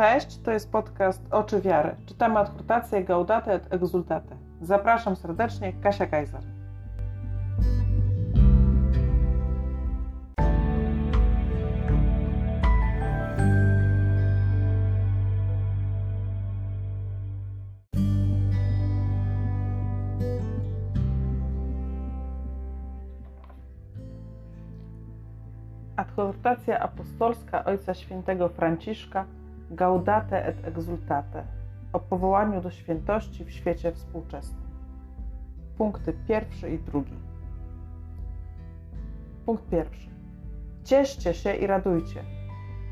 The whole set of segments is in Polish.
Cześć, to jest podcast Oczy Wiary. Czytamy adhortację Gaudate et Exultate. Zapraszam serdecznie, Kasia Kajzer. Adhortacja apostolska Ojca Świętego Franciszka Gaudate et Exultate o powołaniu do świętości w świecie współczesnym. Punkty pierwszy i drugi. Punkt pierwszy. Cieszcie się i radujcie.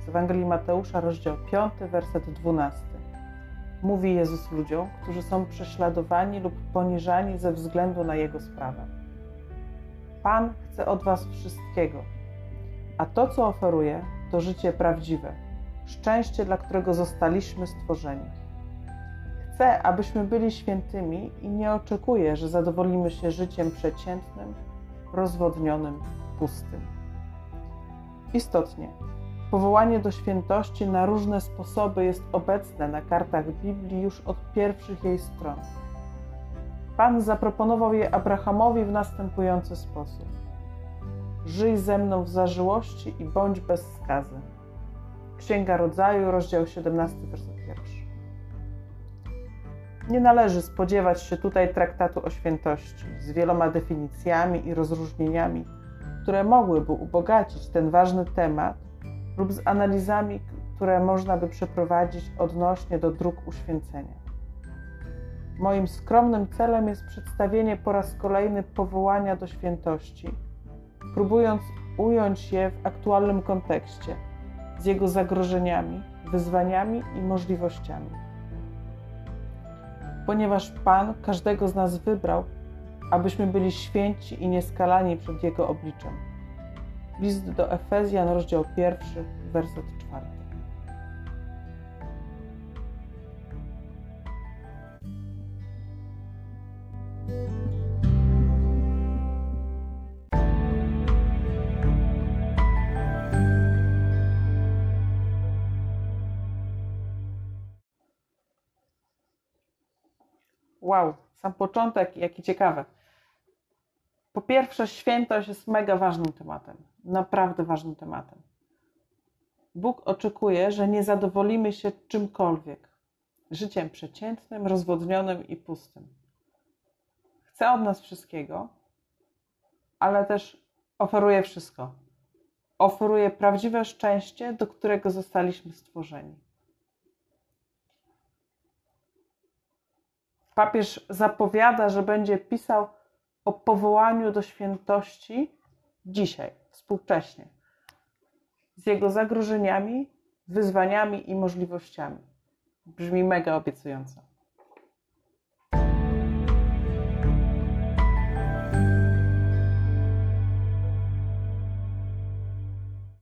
Z Ewangelii Mateusza, rozdział 5, werset 12. Mówi Jezus ludziom, którzy są prześladowani lub poniżani ze względu na Jego sprawę. Pan chce od Was wszystkiego, a to, co oferuje, to życie prawdziwe, szczęście, dla którego zostaliśmy stworzeni. Chce, abyśmy byli świętymi i nie oczekuje, że zadowolimy się życiem przeciętnym, rozwodnionym, pustym. Istotnie, powołanie do świętości na różne sposoby jest obecne na kartach Biblii już od pierwszych jej stron. Pan zaproponował je Abrahamowi w następujący sposób: Żyj ze mną w zażyłości i bądź bez skazy. Księga Rodzaju, rozdział 17, werset 1. Nie należy spodziewać się tutaj traktatu o świętości z wieloma definicjami i rozróżnieniami, które mogłyby ubogacić ten ważny temat, lub z analizami, które można by przeprowadzić odnośnie do dróg uświęcenia. Moim skromnym celem jest przedstawienie po raz kolejny powołania do świętości, próbując ująć je w aktualnym kontekście – z jego zagrożeniami, wyzwaniami i możliwościami. Ponieważ Pan każdego z nas wybrał, abyśmy byli święci i nieskalani przed Jego obliczem. List do Efezjan, rozdział pierwszy, werset czwarty. Wow, sam początek, jaki ciekawy. Po pierwsze, świętość jest mega ważnym tematem, naprawdę ważnym tematem. Bóg oczekuje, że nie zadowolimy się czymkolwiek, życiem przeciętnym, rozwodnionym i pustym. Chce od nas wszystkiego, ale też oferuje wszystko. Oferuje prawdziwe szczęście, do którego zostaliśmy stworzeni. Papież zapowiada, że będzie pisał o powołaniu do świętości dzisiaj, współcześnie, z jego zagrożeniami, wyzwaniami i możliwościami. Brzmi mega obiecująco.